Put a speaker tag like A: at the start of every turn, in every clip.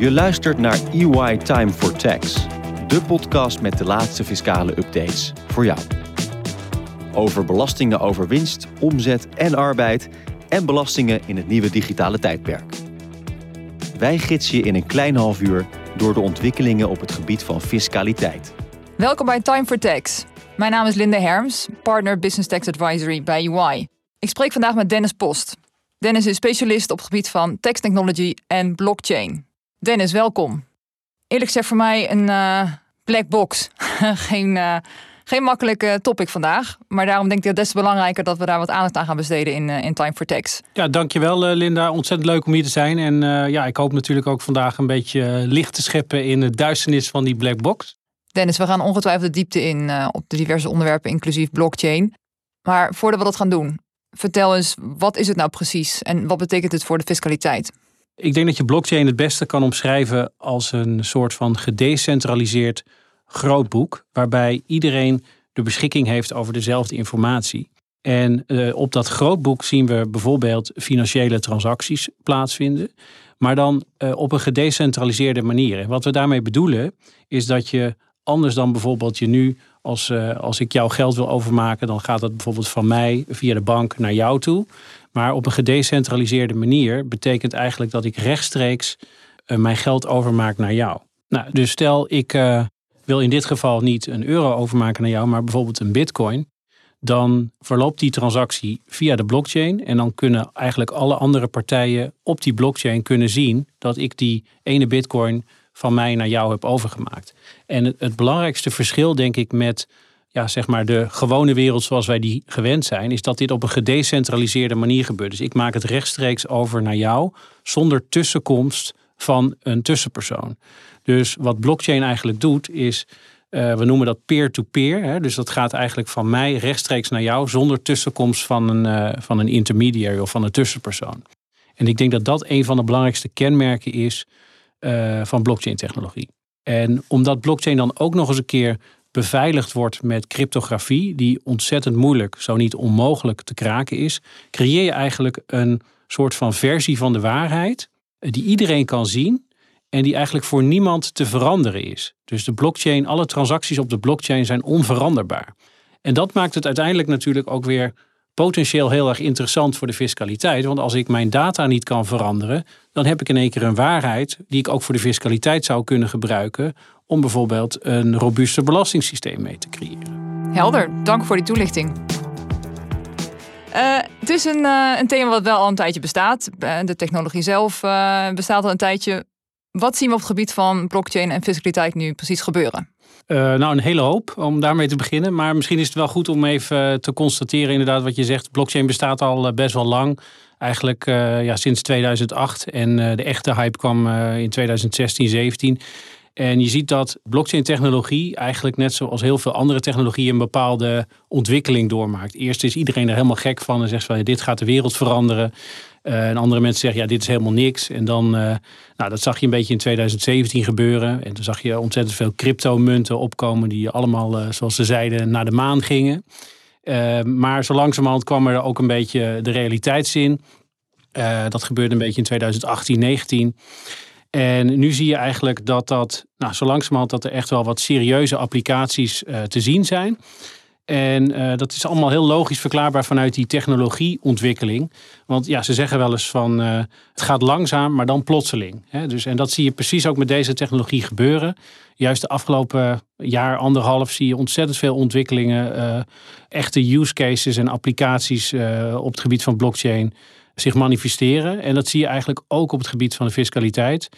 A: Je luistert naar EY Time for Tax, de podcast met de laatste fiscale updates voor jou. Over belastingen over winst, omzet en arbeid en belastingen in het nieuwe digitale tijdperk. Wij gidsen je in een klein half uur door de ontwikkelingen op het gebied van fiscaliteit.
B: Welkom bij Time for Tax. Mijn naam is Linda Herms, partner Business Tax Advisory bij UI. Ik spreek vandaag met Dennis Post. Dennis is specialist op het gebied van tax technology en blockchain. Dennis, welkom. Eerlijk gezegd voor mij een uh, black box. geen, uh, geen makkelijke topic vandaag. Maar daarom denk ik dat het des te belangrijker dat we daar wat aandacht aan gaan besteden in, uh, in Time for Tax.
C: Ja, dankjewel Linda. Ontzettend leuk om hier te zijn. En ja, ik hoop natuurlijk ook vandaag een beetje licht te scheppen in de duisternis van die black box.
B: Dennis, we gaan ongetwijfeld de diepte in op de diverse onderwerpen, inclusief blockchain. Maar voordat we dat gaan doen, vertel eens, wat is het nou precies en wat betekent het voor de fiscaliteit?
C: Ik denk dat je blockchain het beste kan omschrijven als een soort van gedecentraliseerd grootboek, waarbij iedereen de beschikking heeft over dezelfde informatie. En uh, op dat grootboek zien we bijvoorbeeld financiële transacties plaatsvinden, maar dan uh, op een gedecentraliseerde manier. En wat we daarmee bedoelen is dat je anders dan bijvoorbeeld je nu, als, uh, als ik jouw geld wil overmaken, dan gaat dat bijvoorbeeld van mij via de bank naar jou toe. Maar op een gedecentraliseerde manier betekent eigenlijk dat ik rechtstreeks uh, mijn geld overmaak naar jou. Nou, dus stel ik uh, wil in dit geval niet een euro overmaken naar jou, maar bijvoorbeeld een bitcoin. Dan verloopt die transactie via de blockchain. En dan kunnen eigenlijk alle andere partijen op die blockchain kunnen zien dat ik die ene bitcoin van mij naar jou heb overgemaakt. En het belangrijkste verschil, denk ik, met ja, zeg maar de gewone wereld zoals wij die gewend zijn, is dat dit op een gedecentraliseerde manier gebeurt. Dus ik maak het rechtstreeks over naar jou zonder tussenkomst van een tussenpersoon. Dus wat blockchain eigenlijk doet, is uh, we noemen dat peer-to-peer. dus dat gaat eigenlijk van mij rechtstreeks naar jou zonder tussenkomst van een, uh, van een intermediary of van een tussenpersoon. En ik denk dat dat een van de belangrijkste kenmerken is uh, van blockchain-technologie. En omdat blockchain dan ook nog eens een keer beveiligd wordt met cryptografie, die ontzettend moeilijk, zo niet onmogelijk te kraken is, creëer je eigenlijk een soort van versie van de waarheid die iedereen kan zien en die eigenlijk voor niemand te veranderen is. Dus de blockchain, alle transacties op de blockchain zijn onveranderbaar. En dat maakt het uiteindelijk natuurlijk ook weer potentieel heel erg interessant voor de fiscaliteit. Want als ik mijn data niet kan veranderen, dan heb ik in één keer een waarheid die ik ook voor de fiscaliteit zou kunnen gebruiken om bijvoorbeeld een robuuster belastingssysteem mee te creëren.
B: Helder, dank voor die toelichting. Uh, het is een, uh, een, thema wat wel al een tijdje bestaat. Eh, de technologie zelf bestaat al een tijdje. Wat zien we op het gebied van blockchain en fiscaliteit nu precies gebeuren?
C: Nou, een hele hoop om daarmee te beginnen. Maar misschien is het wel goed om even te constateren, inderdaad, wat je zegt. Blockchain bestaat al best wel lang. Eigenlijk ja, sinds 2008. En de echte hype kwam in 2016, 17. En je ziet dat blockchain-technologie eigenlijk net zoals heel veel andere technologieën een bepaalde ontwikkeling doormaakt. Eerst is iedereen er helemaal gek van en zegt van dit gaat de wereld veranderen. Uh, en andere mensen zeggen ja, dit is helemaal niks. En dan, uh, nou, dat zag je een beetje in 2017 gebeuren. En toen zag je ontzettend veel cryptomunten opkomen die allemaal, uh, zoals ze zeiden, naar de maan gingen. maar zo langzamerhand kwam er ook een beetje de realiteitszin. dat gebeurde een beetje in 2018, 19. En nu zie je eigenlijk dat dat, nou, zo langzamerhand dat er echt wel wat serieuze applicaties uh, te zien zijn. En uh, dat is allemaal heel logisch verklaarbaar vanuit die technologieontwikkeling. Want ja, ze zeggen wel eens van uh, het gaat langzaam, maar dan plotseling. Hè? Dus, en dat zie je precies ook met deze technologie gebeuren. Juist de afgelopen jaar, anderhalf, zie je ontzettend veel ontwikkelingen. Echte use cases en applicaties op het gebied van blockchain zich manifesteren. En dat zie je eigenlijk ook op het gebied van de fiscaliteit.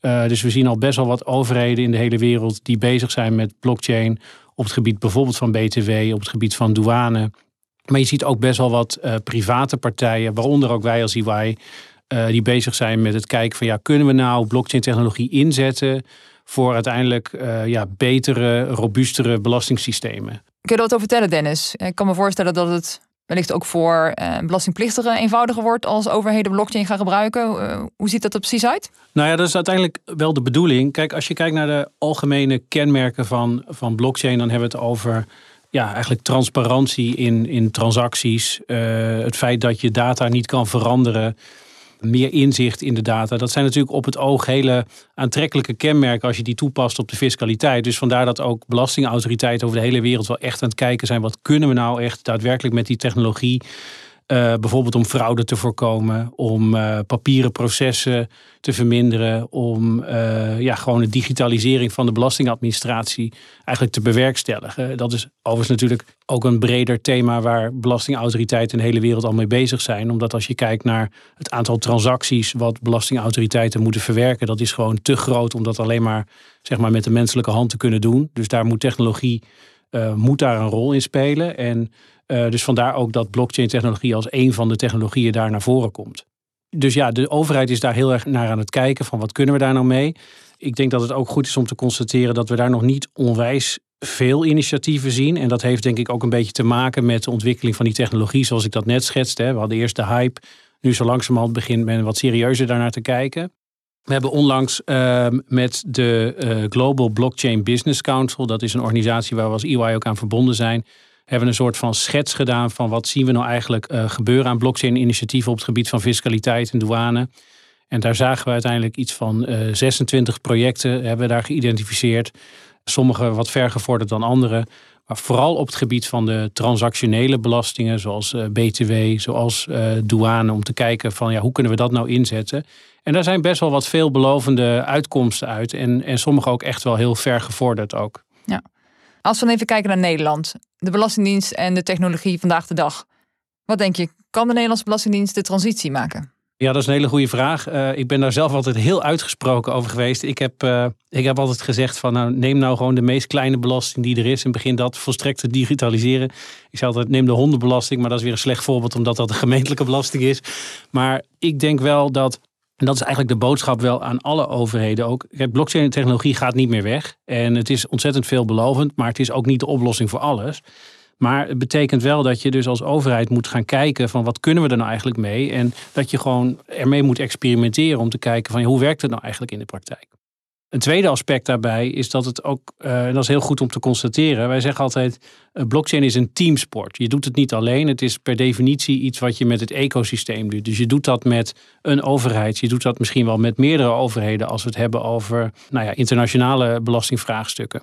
C: Uh, dus we zien al best wel wat overheden in de hele wereld die bezig zijn met blockchain. Op het gebied bijvoorbeeld van BTW, op het gebied van douane. Maar je ziet ook best wel wat uh, private partijen, waaronder ook wij als EY, uh, die bezig zijn met het kijken van ja, kunnen we nou blockchain technologie inzetten voor uiteindelijk ja, betere, robuustere belastingssystemen.
B: Kun je dat over vertellen, Dennis? Ik kan me voorstellen dat het wellicht ook voor uh, belastingplichtigen eenvoudiger wordt als overheden blockchain gaan gebruiken. Uh, hoe ziet dat er precies uit?
C: Nou ja, dat is uiteindelijk wel de bedoeling. Kijk, als je kijkt naar de algemene kenmerken van, van blockchain, dan hebben we het over ja, eigenlijk transparantie in, in transacties. Uh, het feit dat je data niet kan veranderen. Meer inzicht in de data. Dat zijn natuurlijk op het oog hele aantrekkelijke kenmerken als je die toepast op de fiscaliteit. Dus vandaar dat ook belastingautoriteiten over de hele wereld wel echt aan het kijken zijn. Wat kunnen we nou echt daadwerkelijk met die technologie? Uh, bijvoorbeeld om fraude te voorkomen, om uh, papieren processen te verminderen, om uh, ja, gewoon de digitalisering van de belastingadministratie eigenlijk te bewerkstelligen. Dat is overigens natuurlijk ook een breder thema waar belastingautoriteiten in de hele wereld al mee bezig zijn. Omdat als je kijkt naar het aantal transacties wat belastingautoriteiten moeten verwerken, dat is gewoon te groot om dat alleen maar, zeg maar met de menselijke hand te kunnen doen. Dus daar moet technologie moet daar een rol in spelen. En uh, dus vandaar ook dat blockchain-technologie als een van de technologieën daar naar voren komt. Dus ja, de overheid is daar heel erg naar aan het kijken van wat kunnen we daar nou mee. Ik denk dat het ook goed is om te constateren dat we daar nog niet onwijs veel initiatieven zien. En dat heeft denk ik ook een beetje te maken met de ontwikkeling van die technologie, zoals ik dat net schetste. We hadden eerst de hype, nu zo langzamerhand begint men wat serieuzer daarnaar te kijken. We hebben onlangs uh, met de uh, Global Blockchain Business Council, dat is een organisatie waar we als EY ook aan verbonden zijn, hebben een soort van schets gedaan van wat zien we nou eigenlijk uh, gebeuren aan blockchain-initiatieven op het gebied van fiscaliteit en douane. En daar zagen we uiteindelijk iets van uh, eh, 26 projecten hebben we daar geïdentificeerd. Sommige wat vergevorderd dan andere. Maar vooral op het gebied van de transactionele belastingen, zoals eh, BTW, zoals douane, om te kijken van ja, hoe kunnen we dat nou inzetten. En daar zijn best wel wat veelbelovende uitkomsten uit. En, en sommige ook echt wel heel vergevorderd ook.
B: Ja. Als we dan even kijken naar Nederland, de Belastingdienst en de technologie vandaag de dag. Wat denk je, kan de Nederlandse Belastingdienst de transitie maken?
C: Ja, dat is een hele goede vraag. Uh, ik ben daar zelf altijd heel uitgesproken over geweest. Ik heb, uh, ik heb altijd gezegd van nou, neem nou gewoon de meest kleine belasting die er is en begin dat volstrekt te digitaliseren. Ik zei altijd neem de hondenbelasting, maar dat is weer een slecht voorbeeld omdat dat een gemeentelijke belasting is. Maar ik denk wel dat en dat is eigenlijk de boodschap wel aan alle overheden ook. Blockchain-technologie gaat niet meer weg. En het is ontzettend veelbelovend, maar het is ook niet de oplossing voor alles. Maar het betekent wel dat je dus als overheid moet gaan kijken van wat kunnen we er nou eigenlijk mee. En dat je gewoon ermee moet experimenteren om te kijken van hoe werkt het nou eigenlijk in de praktijk. Een tweede aspect daarbij is dat het ook, uh, en dat is heel goed om te constateren, wij zeggen altijd, uh, blockchain is een teamsport. Je doet het niet alleen, het is per definitie iets wat je met het ecosysteem doet. Dus je doet dat met een overheid, je doet dat misschien wel met meerdere overheden als we het hebben over nou ja, internationale belastingvraagstukken.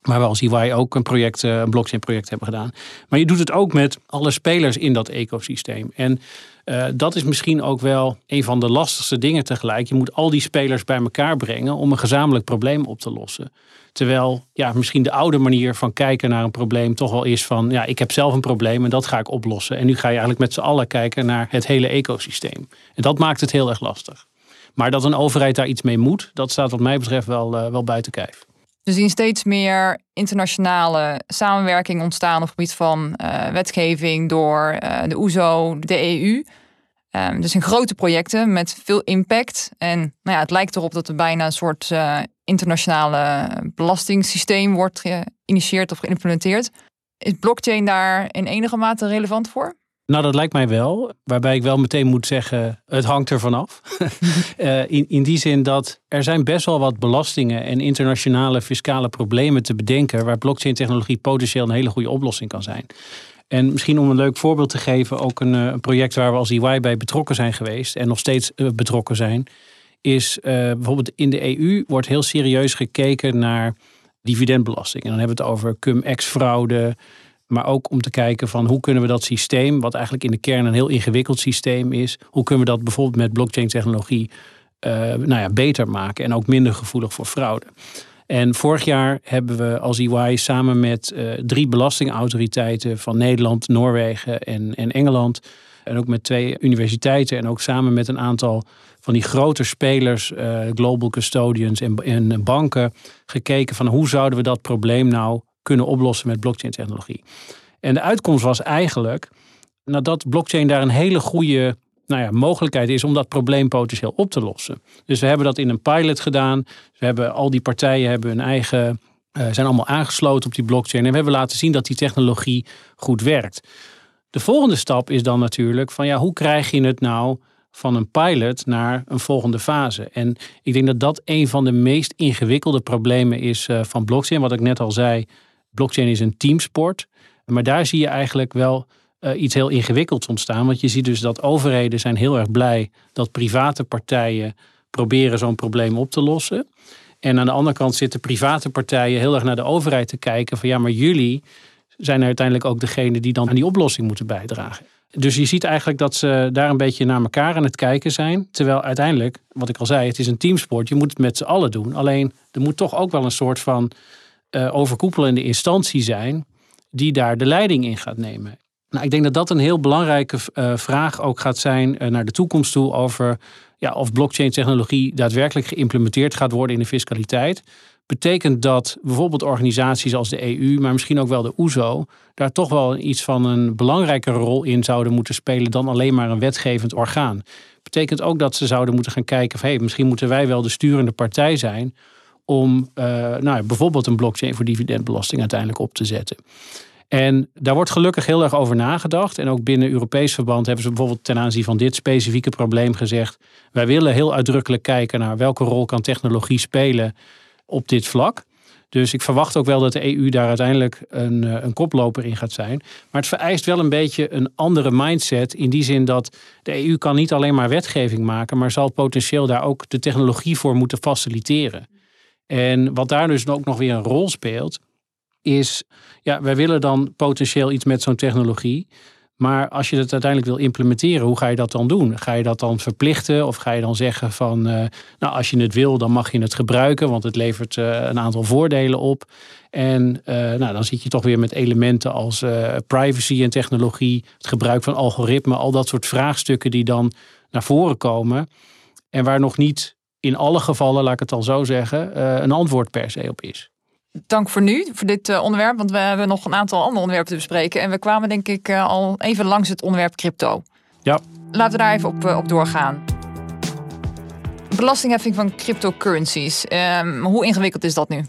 C: Maar we als EY ook een project, eh, een blockchain project hebben gedaan. Maar je doet het ook met alle spelers in dat ecosysteem. En uh, dat is misschien ook wel een van de lastigste dingen tegelijk. Je moet al die spelers bij elkaar brengen om een gezamenlijk probleem op te lossen. Terwijl ja, misschien de oude manier van kijken naar een probleem toch wel is van ja, ik heb zelf een probleem en dat ga ik oplossen. En nu ga je eigenlijk met z'n allen kijken naar het hele ecosysteem. En dat maakt het heel erg lastig. Maar dat een overheid daar iets mee moet, dat staat wat mij betreft wel, uh, wel buiten kijf.
B: We zien steeds meer internationale samenwerking ontstaan op het gebied van uh, wetgeving door uh, de OESO, de EU. Um, dus in grote projecten met veel impact. En nou ja, het lijkt erop dat er bijna een soort uh, internationale belastingssysteem wordt geïnitieerd of geïmplementeerd. Is blockchain daar in enige mate relevant voor?
C: Nou, dat lijkt mij wel. Waarbij ik wel meteen moet zeggen, het hangt er vanaf. uh, in, in die zin dat er zijn best wel wat belastingen en internationale fiscale problemen te bedenken waar blockchain technologie potentieel een hele goede oplossing kan zijn. En misschien om een leuk voorbeeld te geven, ook een, eh, project waar we als EY bij betrokken zijn geweest en nog steeds uh, betrokken zijn, is bijvoorbeeld in de EU wordt heel serieus gekeken naar dividendbelasting. En dan hebben we het over cum-ex-fraude, maar ook om te kijken van hoe kunnen we dat systeem, wat eigenlijk in de kern een heel ingewikkeld systeem is, hoe kunnen we dat bijvoorbeeld met blockchain technologie uh, nou ja, beter maken en ook minder gevoelig voor fraude. En vorig jaar hebben we als EY samen met uh, drie belastingautoriteiten van Nederland, Noorwegen en, en Engeland. En ook met twee universiteiten en ook samen met een aantal van die grote spelers, uh, global custodians en, en banken, gekeken van hoe zouden we dat probleem nou kunnen oplossen met blockchain technologie. En de uitkomst was eigenlijk nadat blockchain daar een hele goede nou ja, mogelijkheid is om dat probleem potentieel op te lossen. Dus we hebben dat in een pilot gedaan. We hebben al die partijen hebben hun eigen, uh, zijn allemaal aangesloten op die blockchain. En we hebben laten zien dat die technologie goed werkt. De volgende stap is dan natuurlijk van ja, hoe krijg je het nou van een pilot naar een volgende fase. En ik denk dat dat een van de meest ingewikkelde problemen is uh, van blockchain. Wat ik net al zei, blockchain is een teamsport. Maar daar zie je eigenlijk wel uh, iets heel ingewikkelds ontstaan. Want je ziet dus dat overheden zijn heel erg blij dat private partijen proberen zo'n probleem op te lossen. En aan de andere kant zitten private partijen heel erg naar de overheid te kijken van ja, maar jullie zijn uiteindelijk ook degene die dan aan die oplossing moeten bijdragen. Dus je ziet eigenlijk dat ze daar een beetje naar elkaar aan het kijken zijn. Terwijl uiteindelijk, wat ik al zei, het is een teamsport. Je moet het met z'n allen doen. Alleen er moet toch ook wel een soort van uh, overkoepelende instantie zijn die daar de leiding in gaat nemen. Nou, ik denk dat dat een heel belangrijke uh, vraag ook gaat zijn uh, naar de toekomst toe over ja, of blockchain technologie daadwerkelijk geïmplementeerd gaat worden in de fiscaliteit betekent dat bijvoorbeeld organisaties als de EU, maar misschien ook wel de OESO, e daar toch wel iets van een belangrijkere rol in zouden moeten spelen dan alleen maar een wetgevend orgaan. Betekent ook dat ze zouden moeten gaan kijken van hey, misschien moeten wij wel de sturende partij zijn om uh, nou, bijvoorbeeld een blockchain voor dividendbelasting uiteindelijk op te zetten. En daar wordt gelukkig heel erg over nagedacht. En ook binnen Europees verband hebben ze bijvoorbeeld ten aanzien van dit specifieke probleem gezegd: wij willen heel uitdrukkelijk kijken naar welke rol kan technologie spelen op dit vlak. Dus ik verwacht ook wel dat de EU daar uiteindelijk een, eh, een koploper in gaat zijn. Maar het vereist wel een beetje een andere mindset. In die zin dat de EU kan niet alleen maar wetgeving maken, maar zal potentieel daar ook de technologie voor moeten faciliteren. En wat daar dus ook nog weer een rol speelt, is, ja, wij willen dan potentieel iets met zo'n technologie. Maar als je het uiteindelijk wil implementeren, hoe ga je dat dan doen? Ga je dat dan verplichten of ga je dan zeggen van, uh, nou als je het wil, dan mag je het gebruiken, want het levert uh, een aantal voordelen op. En uh, nou, dan zit je toch weer met elementen als privacy en technologie, het gebruik van algoritmen, al dat soort vraagstukken die dan naar voren komen. En waar nog niet in alle gevallen, laat ik het dan zo zeggen, een antwoord per se op is
B: dank voor nu, voor dit uh, onderwerp. Want we hebben nog een aantal andere onderwerpen te bespreken. En we kwamen denk ik uh, al even langs het onderwerp crypto.
C: Ja.
B: Laten we daar even op, uh, op doorgaan. Belastingheffing van cryptocurrencies. Um, hoe ingewikkeld is dat nu?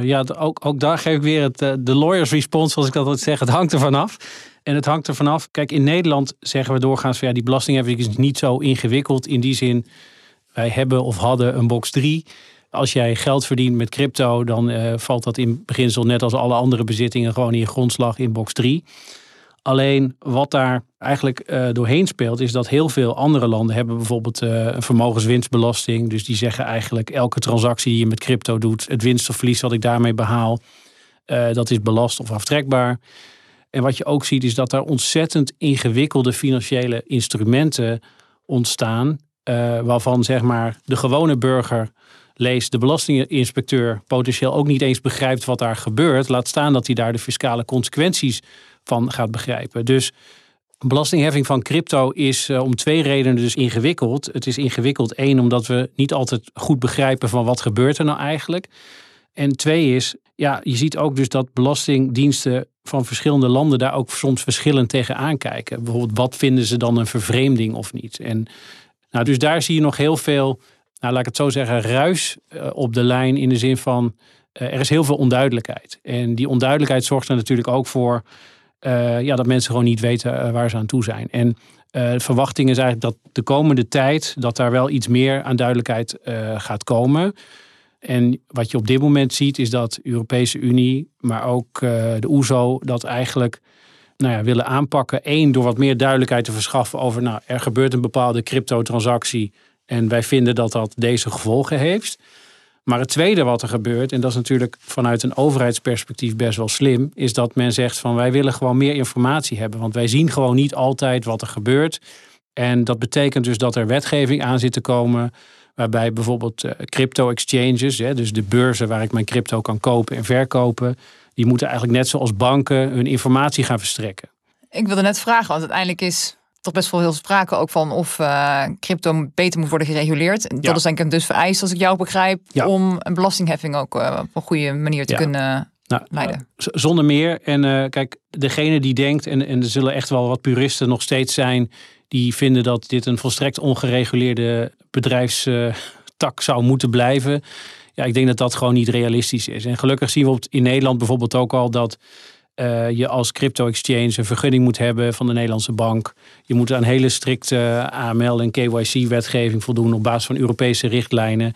C: ja, ook, ook daar geef ik weer het, de lawyer's response, zoals ik dat altijd zeg. Het hangt er vanaf. En het hangt er vanaf. Kijk, in Nederland zeggen we doorgaans van ja, die belastingheffing is niet zo ingewikkeld. In die zin, wij hebben of hadden een box 3 als jij geld verdient met crypto, dan uh, valt dat in beginsel net als alle andere bezittingen gewoon in je grondslag in box 3. Alleen wat daar eigenlijk uh, doorheen speelt, is dat heel veel andere landen hebben bijvoorbeeld uh, een vermogenswinstbelasting. Dus die zeggen eigenlijk elke transactie die je met crypto doet, het winst of verlies wat ik daarmee behaal, dat is belast of aftrekbaar. En wat je ook ziet is dat daar ontzettend ingewikkelde financiële instrumenten ontstaan, waarvan zeg maar de gewone burger lees de belastinginspecteur potentieel ook niet eens begrijpt wat daar gebeurt. Laat staan dat hij daar de fiscale consequenties van gaat begrijpen. Dus belastingheffing van crypto is uh, om twee redenen dus ingewikkeld. Het is ingewikkeld, één, omdat we niet altijd goed begrijpen van wat gebeurt er nou eigenlijk. En twee is, ja, je ziet ook dus dat belastingdiensten van verschillende landen daar ook soms verschillend tegen aankijken. Bijvoorbeeld, wat vinden ze dan een vervreemding of niet? En nou, dus daar zie je nog heel veel nou, laat ik het zo zeggen, ruis eh, op de lijn in de zin van eh, er is heel veel onduidelijkheid. En die onduidelijkheid zorgt er natuurlijk ook voor uh, ja, dat mensen gewoon niet weten waar ze aan toe zijn. En de verwachting is eigenlijk dat de komende tijd dat daar wel iets meer aan duidelijkheid gaat komen. En wat je op dit moment ziet is dat de Europese Unie, maar ook de OESO, e dat eigenlijk nou ja, willen aanpakken. Eén, door wat meer duidelijkheid te verschaffen over, nou, er gebeurt een bepaalde cryptotransactie. En wij vinden dat dat deze gevolgen heeft. Maar het tweede wat er gebeurt, en dat is natuurlijk vanuit een overheidsperspectief best wel slim, is dat men zegt van wij willen gewoon meer informatie hebben. Want wij zien gewoon niet altijd wat er gebeurt. En dat betekent dus dat er wetgeving aan zit te komen. Waarbij bijvoorbeeld uh, crypto exchanges, dus de beurzen waar ik mijn crypto kan kopen en verkopen, die moeten eigenlijk net zoals banken hun informatie gaan verstrekken.
B: Ik wilde net vragen, want uiteindelijk is toch best wel heel sprake ook van of uh, crypto beter moet worden gereguleerd. Dat is denk ik dus vereist, als ik jou begrijp, om een belastingheffing ook uh, op een goede manier te kunnen nou, leiden.
C: Zonder meer. En uh, kijk, degene die denkt, en, en er zullen echt wel wat puristen nog steeds zijn, die vinden dat dit een volstrekt ongereguleerde bedrijfstak zou moeten blijven. Ja, ik denk dat dat gewoon niet realistisch is. En gelukkig zien we in Nederland bijvoorbeeld ook al dat uh, je als crypto-exchange een vergunning moet hebben van de Nederlandse bank. Je moet aan hele strikte AML en KYC-wetgeving voldoen op basis van Europese richtlijnen.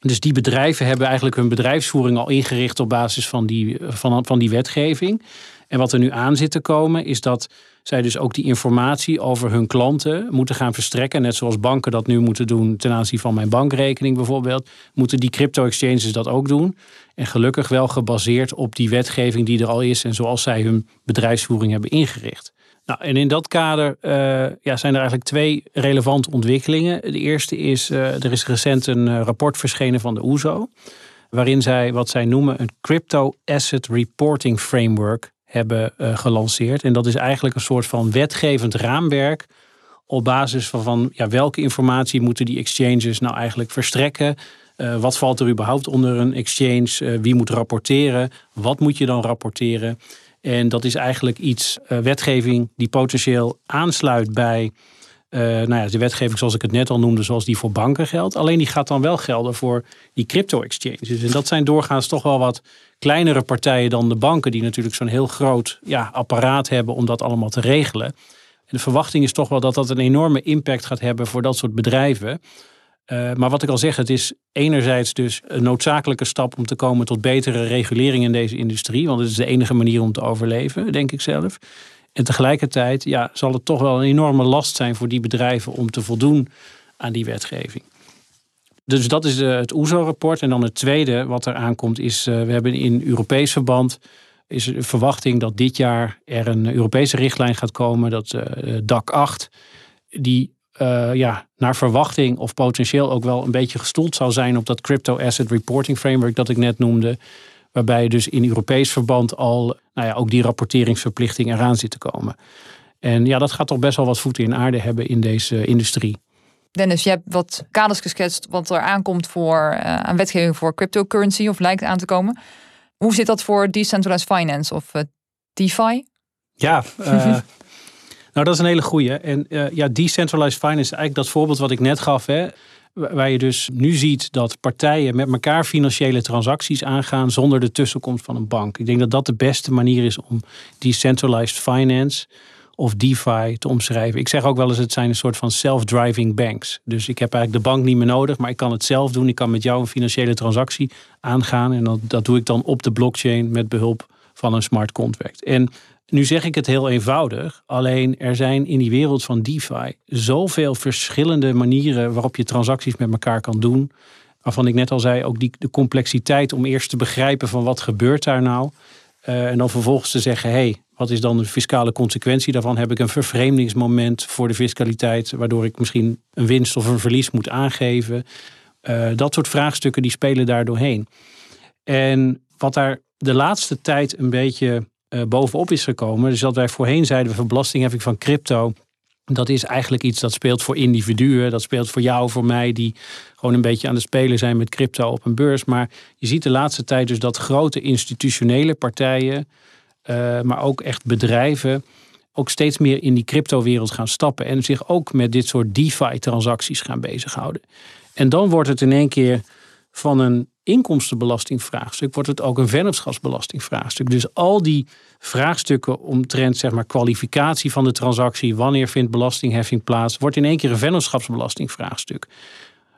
C: En dus die bedrijven hebben eigenlijk hun bedrijfsvoering al ingericht op basis van die, van, van die wetgeving. En wat er nu aan zit te komen is dat zij dus ook die informatie over hun klanten moeten gaan verstrekken. Net zoals banken dat nu moeten doen ten aanzien van mijn bankrekening bijvoorbeeld. Moeten die crypto-exchanges dat ook doen. En gelukkig wel gebaseerd op die wetgeving die er al is en zoals zij hun bedrijfsvoering hebben ingericht. Nou, en in dat kader uh, ja, zijn er eigenlijk twee relevante ontwikkelingen. De eerste is, uh, er is recent een uh, rapport verschenen van de OESO, e waarin zij wat zij noemen een Crypto Asset Reporting Framework hebben gelanceerd. En dat is eigenlijk een soort van wetgevend raamwerk op basis van, van ja, welke informatie moeten die exchanges nou eigenlijk verstrekken. wat valt er überhaupt onder een exchange? wie moet rapporteren? Wat moet je dan rapporteren? En dat is eigenlijk iets, wetgeving die potentieel aansluit bij uh, nou ja, de wetgeving zoals ik het net al noemde, zoals die voor banken geldt. Alleen die gaat dan wel gelden voor die crypto-exchanges. En dat zijn doorgaans toch wel wat kleinere partijen dan de banken, die natuurlijk zo'n heel groot ja, apparaat hebben om dat allemaal te regelen. En de verwachting is toch wel dat dat een enorme impact gaat hebben voor dat soort bedrijven. Uh, maar wat ik al zeg, het is enerzijds dus een noodzakelijke stap om te komen tot betere regulering in deze industrie. Want het is de enige manier om te overleven, denk ik zelf. En tegelijkertijd ja, zal het toch wel een enorme last zijn voor die bedrijven om te voldoen aan die wetgeving. Dus dat is uh, het OESO-rapport. En dan het tweede wat er aankomt is, uh, we hebben in Europees verband is er verwachting dat dit jaar er een Europese richtlijn gaat komen, dat DAC 8, die ja, naar verwachting of potentieel ook wel een beetje gestoeld zou zijn op dat Crypto Asset Reporting Framework dat ik net noemde. Waarbij dus in Europees verband al nou ja, ook die rapporteringsverplichting eraan zit te komen. En ja, dat gaat toch best wel wat voeten in aarde hebben in deze industrie.
B: Dennis, je hebt wat kaders geschetst wat er aankomt voor uh, aan wetgeving voor cryptocurrency of lijkt aan te komen. Hoe zit dat voor decentralized finance of uh, DeFi?
C: Ja, Nou, dat is een hele goeie. En uh, ja, decentralized finance is eigenlijk dat voorbeeld wat ik net gaf. Hè, waar je dus nu ziet dat partijen met elkaar financiële transacties aangaan zonder de tussenkomst van een bank. Ik denk dat dat de beste manier is om decentralized finance of DeFi te omschrijven. Ik zeg ook wel eens, het zijn een soort van self-driving banks. Dus ik heb eigenlijk de bank niet meer nodig, maar ik kan het zelf doen. Ik kan met jou een financiële transactie aangaan. En dat, dat doe ik dan op de blockchain met behulp van een smart contract. En nu zeg ik het heel eenvoudig, alleen er zijn in die wereld van DeFi zoveel verschillende manieren waarop je transacties met elkaar kan doen. Waarvan ik net al zei, ook die, de complexiteit om eerst te begrijpen van wat gebeurt daar nou. Uh, en dan vervolgens te zeggen, hé, hey, wat is dan de fiscale consequentie daarvan? Heb ik een vervreemdingsmoment voor de fiscaliteit, waardoor ik misschien een winst of een verlies moet aangeven? Uh, dat soort vraagstukken die spelen daar doorheen. En wat daar de laatste tijd een beetje uh, bovenop is gekomen. Dus dat wij voorheen zeiden van belastingheffing van crypto. Dat is eigenlijk iets dat speelt voor individuen. Dat speelt voor jou, voor mij, die gewoon een beetje aan het spelen zijn met crypto op een beurs. Maar je ziet de laatste tijd dus dat grote institutionele partijen, uh, maar ook echt bedrijven, ook steeds meer in die crypto-wereld gaan stappen. En zich ook met dit soort DeFi-transacties gaan bezighouden. En dan wordt het in één keer van een inkomstenbelastingvraagstuk wordt het ook een vennootschapsbelastingvraagstuk. Dus al die vraagstukken omtrent zeg maar, kwalificatie van de transactie, wanneer vindt belastingheffing plaats, wordt in één keer een vennootschapsbelastingvraagstuk.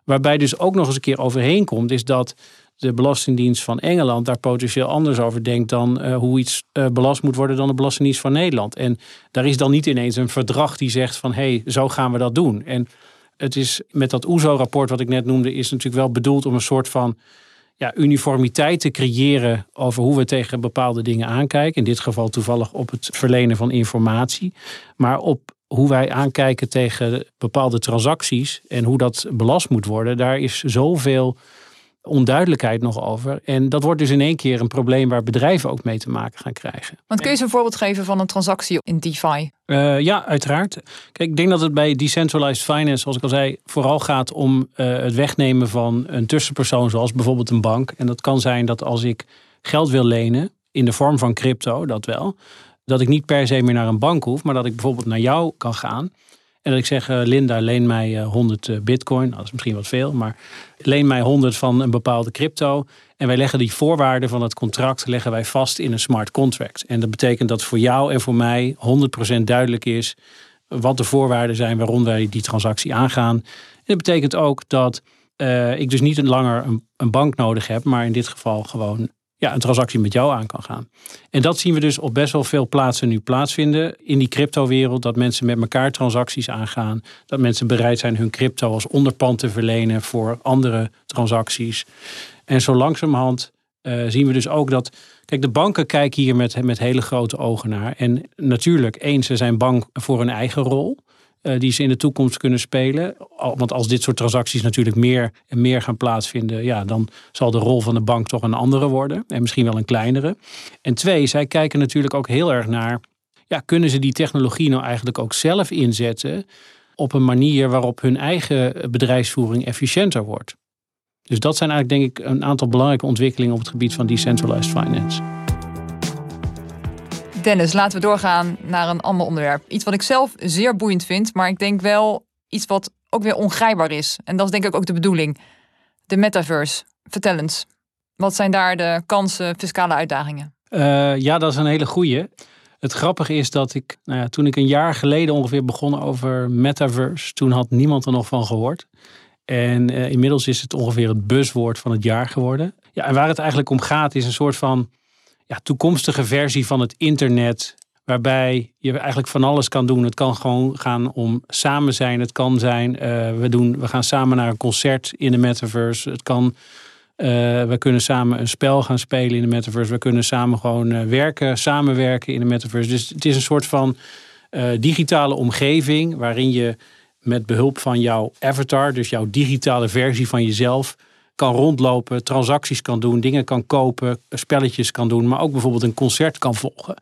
C: Waarbij dus ook nog eens een keer overheen komt, is dat de Belastingdienst van Engeland daar potentieel anders over denkt dan uh, hoe iets uh, belast moet worden dan de Belastingdienst van Nederland. En daar is dan niet ineens een verdrag die zegt van hé, hey, zo gaan we dat doen. En het is met dat OESO-rapport wat ik net noemde, is natuurlijk wel bedoeld om een soort van ja, uniformiteit te creëren over hoe we tegen bepaalde dingen aankijken. In dit geval toevallig op het verlenen van informatie. Maar op hoe wij aankijken tegen bepaalde transacties en hoe dat belast moet worden. Daar is zoveel onduidelijkheid nog over. En dat wordt dus in één keer een probleem waar bedrijven ook mee te maken gaan krijgen.
B: Want kun je eens een voorbeeld geven van een transactie in DeFi?
C: Uh, ja, uiteraard. Kijk, ik denk dat het bij decentralized finance, zoals ik al zei, vooral gaat om uh, het wegnemen van een tussenpersoon, zoals bijvoorbeeld een bank. En dat kan zijn dat als ik geld wil lenen, in de vorm van crypto, dat wel, dat ik niet per se meer naar een bank hoef, maar dat ik bijvoorbeeld naar jou kan gaan. En dat ik zeg, uh, Linda, leen mij 100 uh, bitcoin. Nou, dat is misschien wat veel, maar leen mij 100 van een bepaalde crypto. En wij leggen die voorwaarden van het contract leggen wij vast in een smart contract. En dat betekent dat voor jou en voor mij 100% duidelijk is wat de voorwaarden zijn waarom wij die transactie aangaan. En dat betekent ook dat ik dus niet langer een, een, bank nodig heb, maar in dit geval gewoon ja, een transactie met jou aan kan gaan. En dat zien we dus op best wel veel plaatsen nu plaatsvinden in die cryptowereld. Dat mensen met elkaar transacties aangaan. Dat mensen bereid zijn hun crypto als onderpand te verlenen voor andere transacties. En zo langzamerhand uh, zien we dus ook dat. Kijk, de banken kijken hier met, met hele grote ogen naar. En natuurlijk, eens, ze zijn bang voor hun eigen rol. Uh, die ze in de toekomst kunnen spelen. Want als dit soort transacties natuurlijk meer en meer gaan plaatsvinden, ja, dan zal de rol van de bank toch een andere worden. En misschien wel een kleinere. En twee, zij kijken natuurlijk ook heel erg naar. Ja, kunnen ze die technologie nou eigenlijk ook zelf inzetten op een manier waarop hun eigen bedrijfsvoering efficiënter wordt? Dus dat zijn eigenlijk denk ik een aantal belangrijke ontwikkelingen op het gebied van decentralized finance.
B: Dennis, laten we doorgaan naar een ander onderwerp. Iets wat ik zelf zeer boeiend vind, maar ik denk wel iets wat ook weer ongrijpbaar is. En dat is denk ik ook de bedoeling. De metaverse. Vertel eens. Wat zijn daar de kansen, fiscale uitdagingen?
C: Uh, ja, dat is een hele goeie. Het grappige is dat ik, nou ja, toen ik een jaar geleden ongeveer begon over metaverse, toen had niemand er nog van gehoord. En uh, inmiddels is het ongeveer het buswoord van het jaar geworden. Ja, en waar het eigenlijk om gaat is een soort van ja, toekomstige versie van het internet. Waarbij je eigenlijk van alles kan doen. Het kan gewoon gaan om samen zijn. Het kan zijn, uh, we, doen, we gaan samen naar een concert in de metaverse. Het kan, uh, we kunnen samen een spel gaan spelen in de metaverse. We kunnen samen gewoon werken, samenwerken in de metaverse. Dus het is een soort van digitale omgeving waarin je met behulp van jouw avatar, dus jouw digitale versie van jezelf, kan rondlopen, transacties kan doen, dingen kan kopen, spelletjes kan doen, maar ook bijvoorbeeld een concert kan volgen.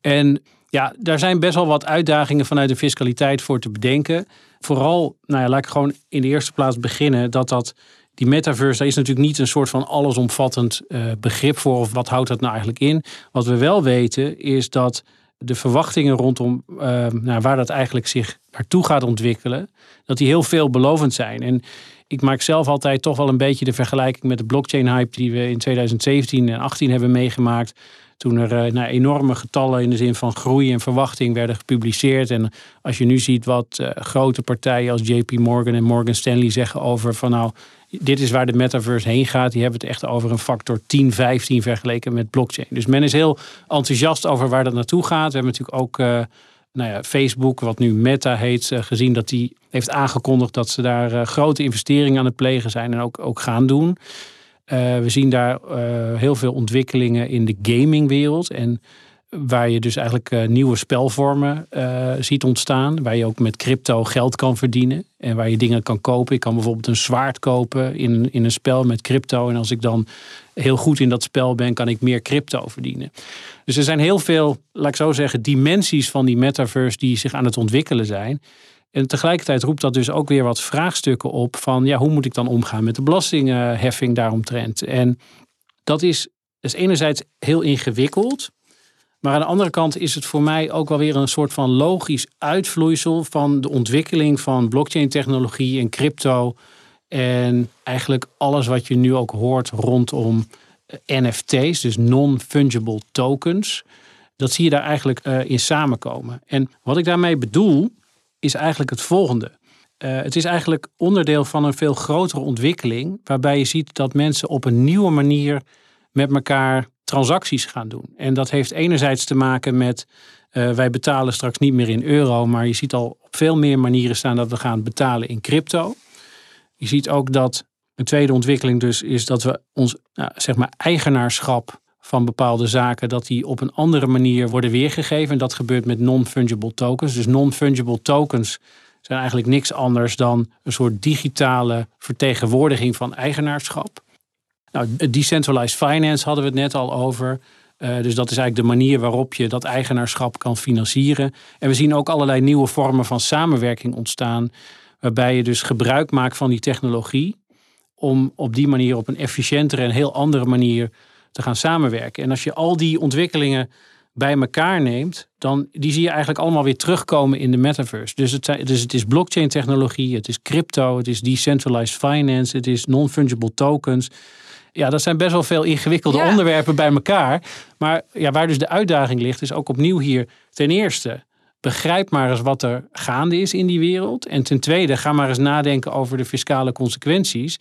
C: En ja, daar zijn best wel wat uitdagingen vanuit de fiscaliteit voor te bedenken. Vooral, nou ja, laat ik gewoon in de eerste plaats beginnen dat dat die metaverse, daar is natuurlijk niet een soort van allesomvattend uh, begrip voor. Of wat houdt dat nou eigenlijk in? Wat we wel weten is dat de verwachtingen rondom uh, nou, waar dat eigenlijk zich naartoe gaat ontwikkelen, dat die heel veelbelovend zijn. En ik maak zelf altijd toch wel een beetje de vergelijking met de blockchain hype die we in 2017 en 2018 hebben meegemaakt. Toen er uh, enorme getallen in de zin van groei en verwachting werden gepubliceerd. En als je nu ziet wat uh, grote partijen als JP Morgan en Morgan Stanley zeggen over van nou, dit is waar de metaverse heen gaat. Die hebben het echt over een factor 10, 15 vergeleken met blockchain. Dus men is heel enthousiast over waar dat naartoe gaat. We hebben natuurlijk ook uh, nou ja, Facebook, wat nu Meta heet, uh, gezien dat die heeft aangekondigd dat ze daar uh, grote investeringen aan het plegen zijn en ook, ook gaan doen. we zien daar heel veel ontwikkelingen in de gamingwereld. En Waar je dus eigenlijk uh, nieuwe spelvormen uh, ziet ontstaan. Waar je ook met crypto geld kan verdienen. En waar je dingen kan kopen. Ik kan bijvoorbeeld een zwaard kopen in, in een spel met crypto. En als ik dan heel goed in dat spel ben, kan ik meer crypto verdienen. Dus er zijn heel veel, laat ik zo zeggen, dimensies van die metaverse die zich aan het ontwikkelen zijn. En tegelijkertijd roept dat dus ook weer wat vraagstukken op van ja, hoe moet ik dan omgaan met de belastingheffing daaromtrent? En dat is, is enerzijds heel ingewikkeld. Maar aan de andere kant is het voor mij ook wel weer een soort van logisch uitvloeisel van de ontwikkeling van blockchain-technologie en crypto. En eigenlijk alles wat je nu ook hoort rondom eh, NFT's, dus non-fungible tokens. Dat zie je daar eigenlijk uh, in samenkomen. En wat ik daarmee bedoel, is eigenlijk het volgende. Uh, het is eigenlijk onderdeel van een veel grotere ontwikkeling, waarbij je ziet dat mensen op een nieuwe manier met elkaar transacties gaan doen. En dat heeft enerzijds te maken met uh, wij betalen straks niet meer in euro, maar je ziet al op veel meer manieren staan dat we gaan betalen in crypto. Je ziet ook dat een tweede ontwikkeling dus is dat we ons nou, zeg maar eigenaarschap van bepaalde zaken, dat die op een andere manier worden weergegeven. En dat gebeurt met non-fungible tokens. Dus non-fungible tokens zijn eigenlijk niks anders dan een soort digitale vertegenwoordiging van eigenaarschap. Nou, decentralized finance hadden we het net al over. Uh, dus dat is eigenlijk de manier waarop je dat eigenaarschap kan financieren. En we zien ook allerlei nieuwe vormen van samenwerking ontstaan. Waarbij je dus gebruik maakt van die technologie. Om op die manier op een efficiëntere en heel andere manier te gaan samenwerken. En als je al die ontwikkelingen bij elkaar neemt, dan die zie je eigenlijk allemaal weer terugkomen in de metaverse. Dus het, dus het is blockchain technologie, het is crypto, het is decentralized finance, het is non-fungible tokens ja, dat zijn best wel veel ingewikkelde onderwerpen bij elkaar. Maar ja, waar dus de uitdaging ligt, is ook opnieuw hier ten eerste. Begrijp maar eens wat er gaande is in die wereld. En ten tweede, ga maar eens nadenken over de fiscale consequenties.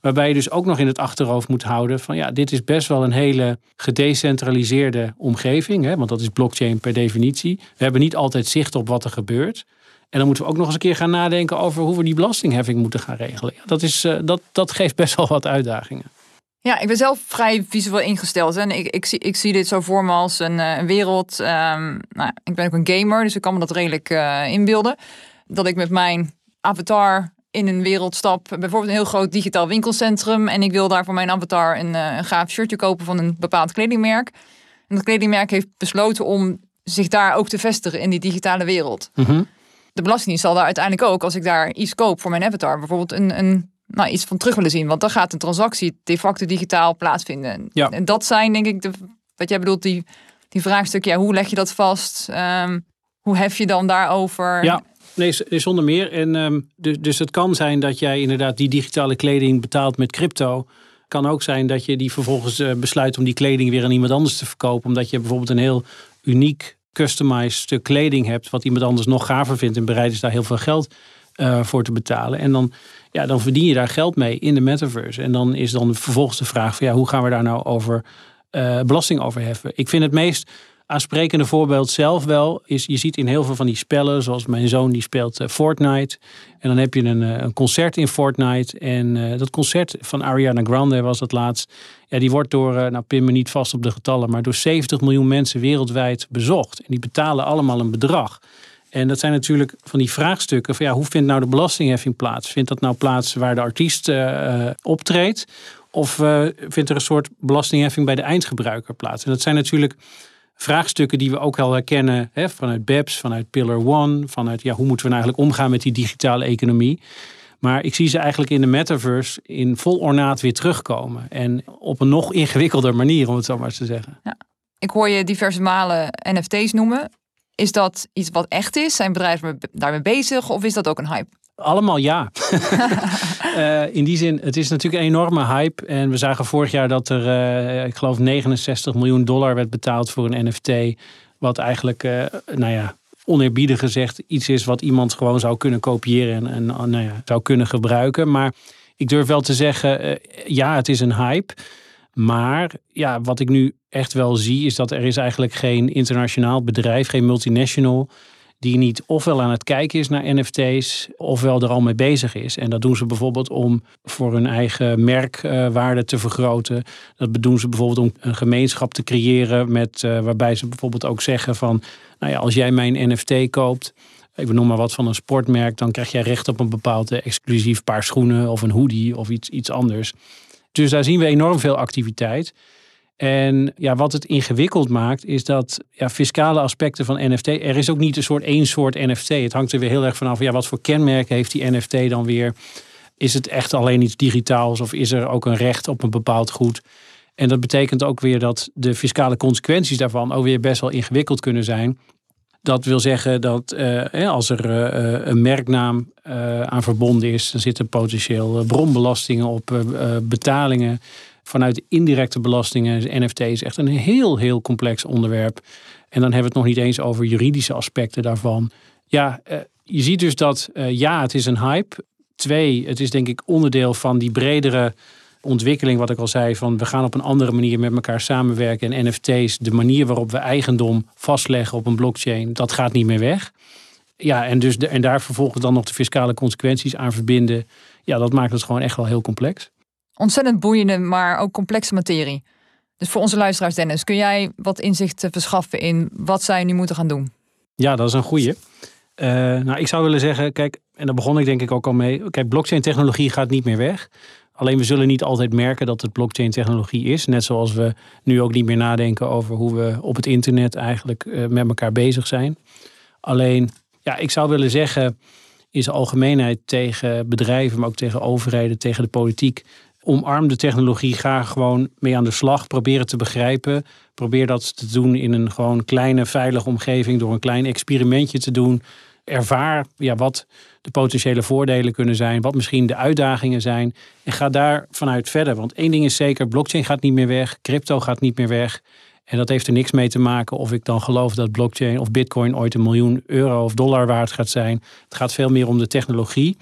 C: Waarbij je dus ook nog in het achterhoofd moet houden van ja, dit is best wel een hele gedecentraliseerde omgeving. Hè, want dat is blockchain per definitie. We hebben niet altijd zicht op wat er gebeurt. En dan moeten we ook nog eens een keer gaan nadenken over hoe we die belastingheffing moeten gaan regelen. Ja, dat, is, uh, dat, dat geeft best wel wat uitdagingen.
B: Ja, ik ben zelf vrij visueel ingesteld. En ik, ik, zie, ik zie dit zo voor me als een, uh, wereld. Um, nou, ik ben ook een gamer, dus ik kan me dat redelijk uh, inbeelden. Dat ik met mijn avatar in een wereld stap. Bijvoorbeeld een heel groot digitaal winkelcentrum. En ik wil daar voor mijn avatar een, uh, een gaaf shirtje kopen van een bepaald kledingmerk. En dat kledingmerk heeft besloten om zich daar ook te vestigen in die digitale wereld.
C: Mm -hmm.
B: De Belastingdienst zal daar uiteindelijk ook, als ik daar iets koop voor mijn avatar, bijvoorbeeld een, een, nou, iets van terug willen zien. Want dan gaat een transactie de facto digitaal plaatsvinden.
C: Ja.
B: En dat zijn denk ik, de, wat jij bedoelt, die, die vraagstuk, ja, hoe leg je dat vast? Um, hoe hef je dan daarover?
C: Ja. Nee, zonder meer. En, um, dus, dus het kan zijn dat jij inderdaad die digitale kleding betaalt met crypto. Kan ook zijn dat je die vervolgens uh, besluit om die kleding weer aan iemand anders te verkopen. Omdat je bijvoorbeeld een heel uniek customized stuk kleding hebt. Wat iemand anders nog gaver vindt en bereid is daar heel veel geld uh, voor te betalen. En dan, ja, dan verdien je daar geld mee in de metaverse. En dan is dan vervolgens de vraag van ja, hoe gaan we daar nou over uh, belasting over heffen? Ik vind het meest aansprekende voorbeeld zelf wel is, je ziet in heel veel van die spellen, zoals mijn zoon die speelt uh, Fortnite. En dan heb je een, een concert in Fortnite. En dat concert van Ariana Grande was dat laatst. Ja, die wordt door, nou pin me niet vast op de getallen, maar door 70 miljoen mensen wereldwijd bezocht. En die betalen allemaal een bedrag. En dat zijn natuurlijk van die vraagstukken van ja, hoe vindt nou de belastingheffing plaats? Vindt dat nou plaats waar de artiest optreedt? Of vindt er een soort belastingheffing bij de eindgebruiker plaats? En dat zijn natuurlijk vraagstukken die we ook al herkennen hè, vanuit BEPS, vanuit Pillar One, vanuit ja, hoe moeten we nou eigenlijk omgaan met die digitale economie. Maar ik zie ze eigenlijk in de metaverse in vol ornaat weer terugkomen. En op een nog ingewikkelder manier, om het zo maar eens te zeggen.
B: Ja. Ik hoor je diverse malen NFT's noemen. Is dat iets wat echt is? Zijn bedrijven daarmee bezig? Of is dat ook een hype?
C: Allemaal ja. uh, in die zin, het is natuurlijk een enorme hype. En we zagen vorig jaar dat er, uh, ik geloof, 69 miljoen dollar werd betaald voor een NFT. Wat eigenlijk, uh, nou ja, oneerbiedig gezegd, iets is wat iemand gewoon zou kunnen kopiëren en, en nou ja, zou kunnen gebruiken. Maar ik durf wel te zeggen, ja, het is een hype. Maar ja, wat ik nu echt wel zie, is dat er is eigenlijk geen internationaal bedrijf, geen multinational die niet ofwel aan het kijken is naar NFT's, ofwel er al mee bezig is. En dat doen ze bijvoorbeeld om voor hun eigen merkwaarde uh, te vergroten. Dat doen ze bijvoorbeeld om een gemeenschap te creëren, met, uh, waarbij ze bijvoorbeeld ook zeggen van, nou ja, als jij mijn NFT koopt, ik noem maar wat van een sportmerk, dan krijg jij recht op een bepaald exclusief paar schoenen of een hoodie of iets, iets anders. Dus daar zien we enorm veel activiteit. En ja, wat het ingewikkeld maakt, is dat ja, fiscale aspecten van NFT. Er is ook niet een soort één soort NFT. Het hangt er weer heel erg vanaf. Ja, wat voor kenmerken heeft die NFT dan weer? Is het echt alleen iets digitaals of is er ook een recht op een bepaald goed? En dat betekent ook weer dat de fiscale consequenties daarvan ook weer best wel ingewikkeld kunnen zijn. Dat wil zeggen dat uh, als er uh, een merknaam aan verbonden is, dan zitten potentieel bronbelastingen op betalingen vanuit indirecte belastingen. NFT is echt een heel, heel complex onderwerp. En dan hebben we het nog niet eens over juridische aspecten daarvan. Ja, je ziet dus dat ja, het is een hype. Twee, het is denk ik onderdeel van die bredere ontwikkeling, wat ik al zei, van we gaan op een andere manier met elkaar samenwerken. En NFT's, de manier waarop we eigendom vastleggen op een blockchain, dat gaat niet meer weg. Ja, en, dus de, en daar vervolgens dan nog de fiscale consequenties aan verbinden. Ja, dat maakt het gewoon echt wel heel complex.
B: Ontzettend boeiende, maar ook complexe materie. Dus voor onze luisteraars, Dennis, kun jij wat inzicht verschaffen in wat zij nu moeten gaan doen?
C: Ja, dat is een goeie. Uh, nou, ik zou willen zeggen, kijk, en daar begon ik denk ik ook al mee. Kijk, blockchain technologie gaat niet meer weg. Alleen we zullen niet altijd merken dat het blockchain technologie is. Net zoals we nu ook niet meer nadenken over hoe we op het internet eigenlijk uh, met elkaar bezig zijn. Alleen, ja, ik zou willen zeggen, zijn algemeenheid tegen bedrijven, maar ook tegen overheden, tegen de politiek. Omarm de technologie, ga gewoon mee aan de slag. Probeer het te begrijpen. Probeer dat te doen in een gewoon kleine, veilige omgeving. Door een klein experimentje te doen. Ervaar ja, wat de potentiële voordelen kunnen zijn, wat misschien de uitdagingen zijn. En ga daar vanuit verder. Want één ding is zeker, blockchain gaat niet meer weg, crypto gaat niet meer weg. En dat heeft er niks mee te maken of ik dan geloof dat blockchain of bitcoin ooit een miljoen euro of dollar waard gaat zijn. Het gaat veel meer om de technologie.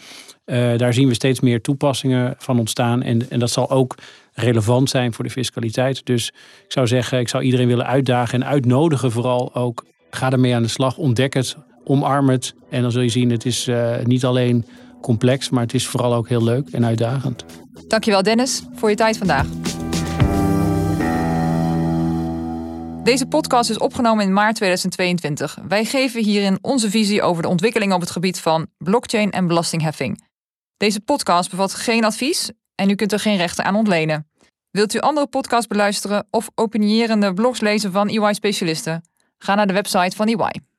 C: Uh, daar zien we steeds meer toepassingen van ontstaan. En, en dat zal ook relevant zijn voor de fiscaliteit. Dus ik zou zeggen, ik zou iedereen willen uitdagen en uitnodigen vooral ook. Ga ermee aan de slag, ontdek het, omarm het. En dan zul je zien, het is uh, niet alleen complex, maar het is vooral ook heel leuk en uitdagend.
B: Dankjewel Dennis voor je tijd vandaag. Deze podcast is opgenomen in maart 2022. Wij geven hierin onze visie over de ontwikkeling op het gebied van blockchain en belastingheffing. Deze podcast bevat geen advies en u kunt er geen rechten aan ontlenen. Wilt u andere podcasts beluisteren of opinierende blogs lezen van EY-specialisten? Ga naar de website van EY.